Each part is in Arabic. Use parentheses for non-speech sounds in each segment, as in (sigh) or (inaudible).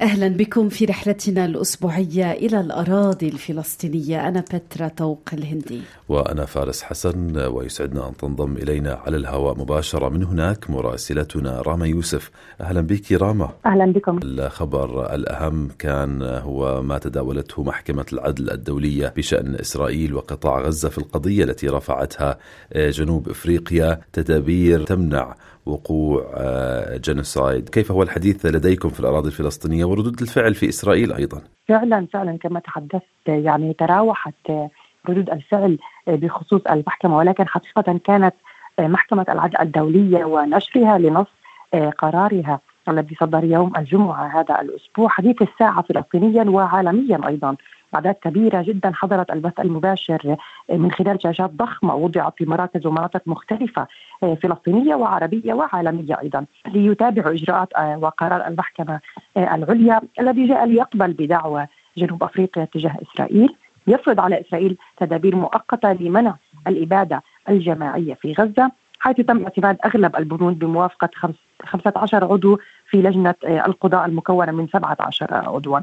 أهلا بكم في رحلتنا الأسبوعية إلى الأراضي الفلسطينية. أنا بترا طوق الهندي. وأنا فارس حسن ويسعدنا أن تنضم إلينا على الهواء مباشرة. من هناك مراسلتنا راما يوسف. أهلا بك راما. أهلا بكم. الخبر الأهم كان هو ما تداولته محكمة العدل الدولية بشأن إسرائيل وقطاع غزة في القضية التي رفعتها جنوب إفريقيا. تدابير تمنع وقوع جنوسايد كيف هو الحديث لديكم في الأراضي الفلسطينية وردود الفعل في إسرائيل أيضا؟ فعلا فعلا كما تحدثت يعني تراوحت ردود الفعل بخصوص المحكمة. ولكن حقيقة كانت محكمة العدل الدولية ونشرها لنص قرارها الذي صدر يوم الجمعة هذا الأسبوع حديث الساعة فلسطينيا وعالميا أيضا. أعداد كبيرة جدا حضرت البث المباشر من خلال شاشات ضخمة وضعت في مراكز ومناطق مختلفة فلسطينية وعربية وعالمية أيضا ليتابعوا إجراءات وقرار المحكمة العليا الذي جاء ليقبل بدعوى جنوب أفريقيا تجاه إسرائيل. يفرض على إسرائيل تدابير مؤقتة لمنع الإبادة الجماعية في غزة حيث تم اعتماد أغلب البنود بموافقة 15 عضو في لجنة القضاء المكونة من 17 عضوا.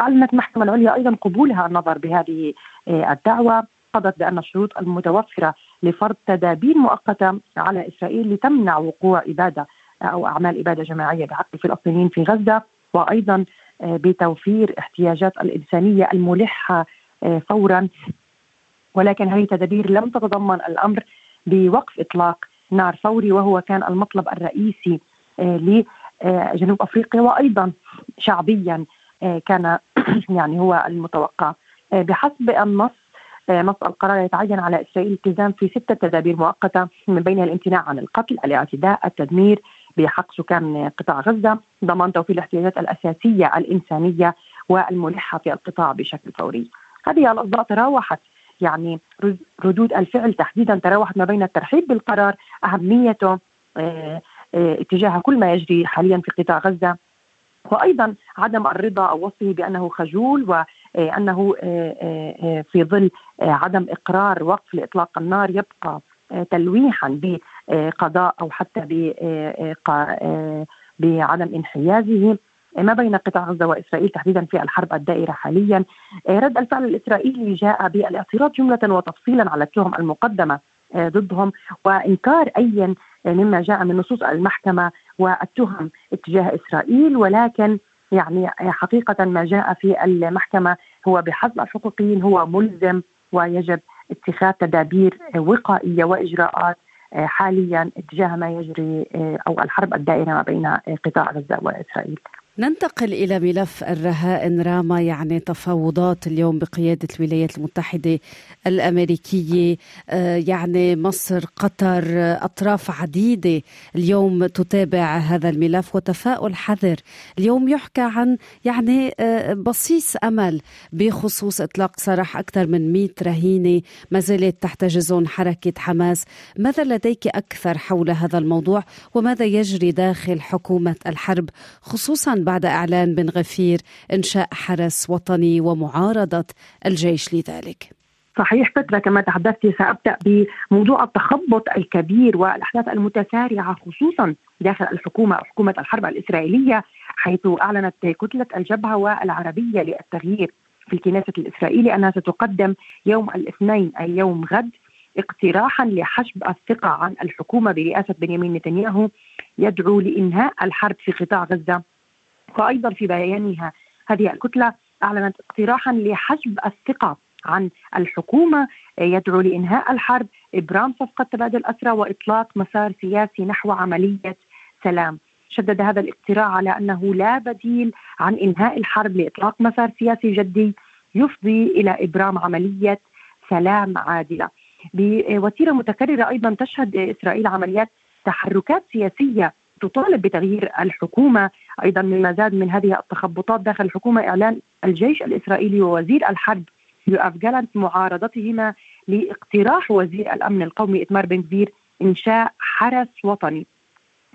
أعلنت المحكمة العليا أيضا قبولها النظر بهذه الدعوة. قضت بأن الشروط المتوفرة لفرض تدابير مؤقتة على إسرائيل لتمنع وقوع إبادة أو أعمال إبادة جماعية بحق الفلسطينيين في غزة. وأيضا بتوفير احتياجات الإنسانية الملحة فورا. ولكن هذه التدابير لم تتضمن الأمر بوقف إطلاق نار فوري وهو كان المطلب الرئيسي لجنوب أفريقيا. وأيضا شعبيا كان (clears throat) يعني هو المتوقع بحسب النص نص القرار يتعين على إسرائيل الالتزام في ستة تدابير مؤقتة من بينها الامتناع عن القتل، الاعتداء، التدمير بحق سكان قطاع غزة، ضمان توفير الاحتياجات الأساسية الإنسانية والملحة في القطاع بشكل فوري. هذه الأصداء تراوحت يعني ردود الفعل تحديدا تراوحت ما بين الترحيب بالقرار أهميته اتجاه كل ما يجري حاليا في قطاع غزة وأيضا عدم الرضا أو وصفه بأنه خجول وأنه في ظل عدم إقرار وقف لإطلاق النار يبقى تلويحا بقضاء أو حتى بعدم انحيازه. ما بين قطاع غزة وإسرائيل تحديدا في الحرب الدائرة حاليا. رد الفعل الإسرائيلي جاء بالإعتراض جملة وتفصيلا على التهم المقدمة ضدهم وإنكار أي مما جاء من نصوص المحكمة والتهم اتجاه إسرائيل ولكن يعني حقيقة ما جاء في المحكمة هو بحسب الحقوقيين هو ملزم ويجب اتخاذ تدابير وقائية وإجراءات حاليا اتجاه ما يجري أو الحرب الدائرة ما بين قطاع غزة وإسرائيل. ننتقل إلى ملف الرهائن راما يعني تفاوضات اليوم بقيادة الولايات المتحدة الأمريكية. يعني مصر قطر أطراف عديدة اليوم تتابع هذا الملف وتفاؤل حذر. اليوم يحكى عن يعني بصيص أمل بخصوص إطلاق سراح أكثر من 100 رهينة ما زالت تحتجزون حركة حماس. ماذا لديك أكثر حول هذا الموضوع؟ وماذا يجري داخل حكومة الحرب؟ خصوصا بعد إعلان بن غفير إنشاء حرس وطني ومعارضة الجيش لذلك. صحيح فترة كما تحدثت سأبدأ بموضوع التخبط الكبير والأحداث المتسارعة خصوصا داخل الحكومة حكومة الحرب الإسرائيلية حيث أعلنت كتلة الجبهة والعربية للتغيير في الكنيسة الإسرائيلي أنها ستقدم يوم الاثنين أي يوم غد اقتراحا لحشب الثقة عن الحكومة برئاسة بنيامين نتنياهو يدعو لإنهاء الحرب في قطاع غزة. وأيضا في بيانها هذه الكتلة أعلنت اقتراحا لحجب الثقة عن الحكومة يدعو لإنهاء الحرب إبرام صفقة تبادل الاسرى وإطلاق مسار سياسي نحو عملية سلام. شدد هذا الاقتراح على أنه لا بديل عن إنهاء الحرب لإطلاق مسار سياسي جدي يفضي إلى إبرام عملية سلام عادلة. بوتيرة متكررة أيضا تشهد إسرائيل عمليات تحركات سياسية تطالب بتغيير الحكومة أيضا مما زاد من هذه التخبطات داخل الحكومة إعلان الجيش الإسرائيلي ووزير الحرب يوآف جالانت معارضتهما لاقتراح وزير الأمن القومي إتمار بن كبير إنشاء حرس وطني.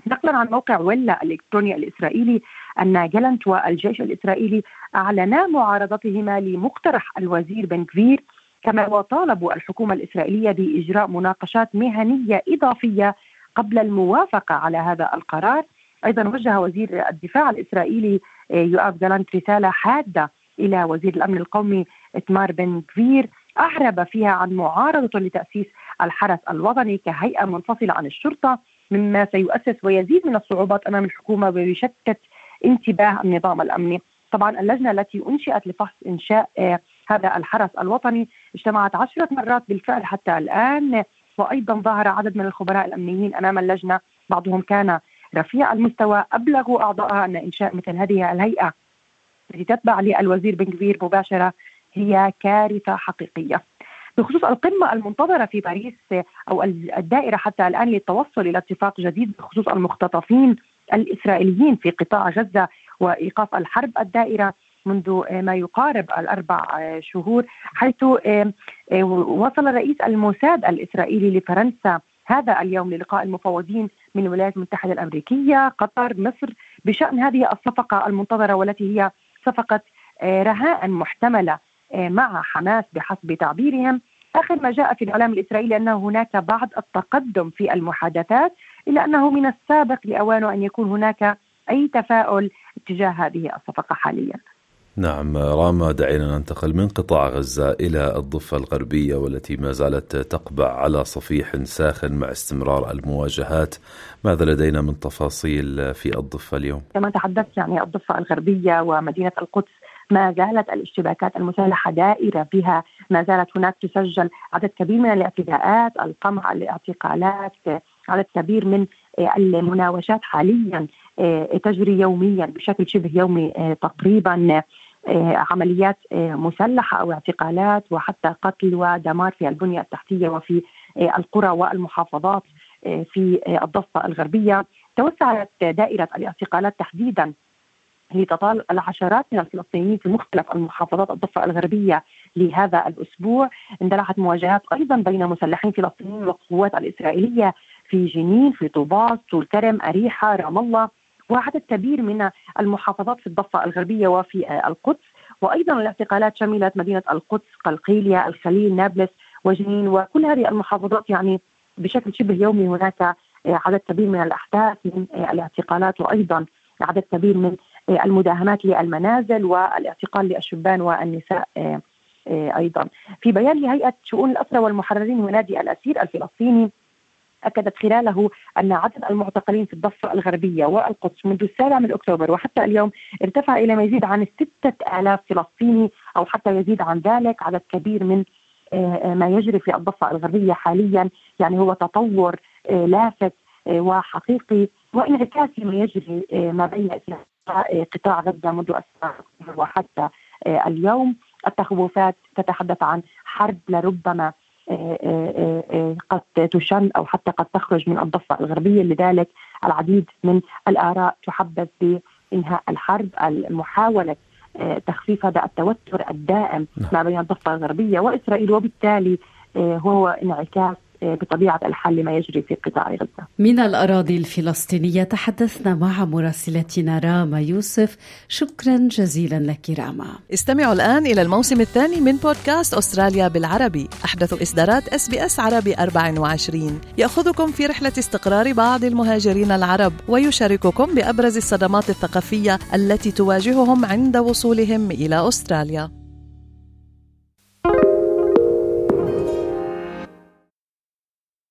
نقلا عن موقع ويلا الإلكتروني الإسرائيلي أن جلنت والجيش الإسرائيلي أعلنا معارضتهما لمقترح الوزير بن كفير كما وطالبوا الحكومة الإسرائيلية بإجراء مناقشات مهنية إضافية قبل الموافقة على هذا القرار. أيضا وجه وزير الدفاع الإسرائيلي آه، يؤاف جالانت رسالة حادة إلى وزير الأمن القومي إتمار بن كفير أعرب فيها عن معارضته لتأسيس الحرس الوطني كهيئة منفصلة عن الشرطة مما سيؤسس ويزيد من الصعوبات أمام الحكومة ويشتت انتباه النظام الأمني. طبعا اللجنة التي أنشئت لفحص إنشاء آه، هذا الحرس الوطني اجتمعت عشرة مرات بالفعل حتى الآن. وأيضا ظهر عدد من الخبراء الأمنيين أمام اللجنة بعضهم كان رفيع المستوى أبلغوا أعضائها أن إنشاء مثل هذه الهيئة التي تتبع للوزير بن كبير مباشرة هي كارثة حقيقية. بخصوص القمة المنتظرة في باريس أو الدائرة حتى الآن للتوصل إلى اتفاق جديد بخصوص المختطفين الإسرائيليين في قطاع غزة وإيقاف الحرب الدائرة منذ ما يقارب الأربع شهور حيث وصل رئيس الموساد الإسرائيلي لفرنسا هذا اليوم للقاء المفوضين من الولايات المتحدة الأمريكية قطر مصر بشأن هذه الصفقة المنتظرة والتي هي صفقة رهاء محتملة مع حماس بحسب تعبيرهم. آخر ما جاء في الإعلام الإسرائيلي أن هناك بعض التقدم في المحادثات إلا أنه من السابق لأوانه أن يكون هناك أي تفاؤل تجاه هذه الصفقة حاليا. نعم راما دعينا ننتقل من قطاع غزة إلى الضفة الغربية والتي ما زالت تقبع على صفيح ساخن مع استمرار المواجهات ماذا لدينا من تفاصيل في الضفة اليوم؟ كما تحدثت يعني الضفة الغربية ومدينة القدس ما زالت الاشتباكات المسلحة دائرة بها ما زالت هناك تسجل عدد كبير من الاعتداءات القمع الاعتقالات عدد كبير من المناوشات حاليا آه، تجري يوميا بشكل شبه يومي آه، تقريبا عمليات مسلحة أو اعتقالات وحتى قتل ودمار في البنية التحتية وفي القرى والمحافظات في الضفة الغربية. توسعت دائرة الاعتقالات تحديدا لتطال العشرات من الفلسطينيين في مختلف المحافظات الضفة الغربية لهذا الأسبوع. اندلعت مواجهات أيضا بين مسلحين فلسطينيين والقوات الإسرائيلية في جنين في طوباس طول كرم أريحة رام الله. وعدد كبير من المحافظات في الضفة الغربية وفي القدس وأيضا الاعتقالات شملت مدينة القدس قلقيلية الخليل نابلس وجنين وكل هذه المحافظات يعني بشكل شبه يومي هناك عدد كبير من الأحداث من الاعتقالات وأيضا عدد كبير من المداهمات للمنازل والاعتقال للشبان والنساء أيضا. في بيان لهيئة شؤون الاسرى والمحررين ونادي الأسير الفلسطيني أكدت خلاله أن عدد المعتقلين في الضفة الغربية والقدس منذ السابع من أكتوبر وحتى اليوم ارتفع إلى ما يزيد عن ستة آلاف فلسطيني أو حتى يزيد عن ذلك عدد كبير من آه، آه، ما يجري في الضفة الغربية حاليا. يعني هو تطور آه، لافت وحقيقي وانعكاس لما يجري ما بين قطاع غزة منذ وحتى اليوم. التخوفات تتحدث عن حرب لربما قد تشن أو حتى قد تخرج من الضفة الغربية لذلك العديد من الآراء تحبذ بإنهاء الحرب المحاولة آه، تخفيف هذا التوتر الدائم نعم. ما بين الضفة الغربية وإسرائيل وبالتالي آه، هو انعكاس بطبيعة الحال لما يجري في قطاع غزة. من الأراضي الفلسطينية تحدثنا مع مراسلتنا راما يوسف. شكرا جزيلا لك راما. استمعوا الآن إلى الموسم الثاني من بودكاست أستراليا بالعربي. أحدث إصدارات أس بي أس عربي 24 يأخذكم في رحلة استقرار بعض المهاجرين العرب ويشارككم بأبرز الصدمات الثقافية التي تواجههم عند وصولهم إلى أستراليا.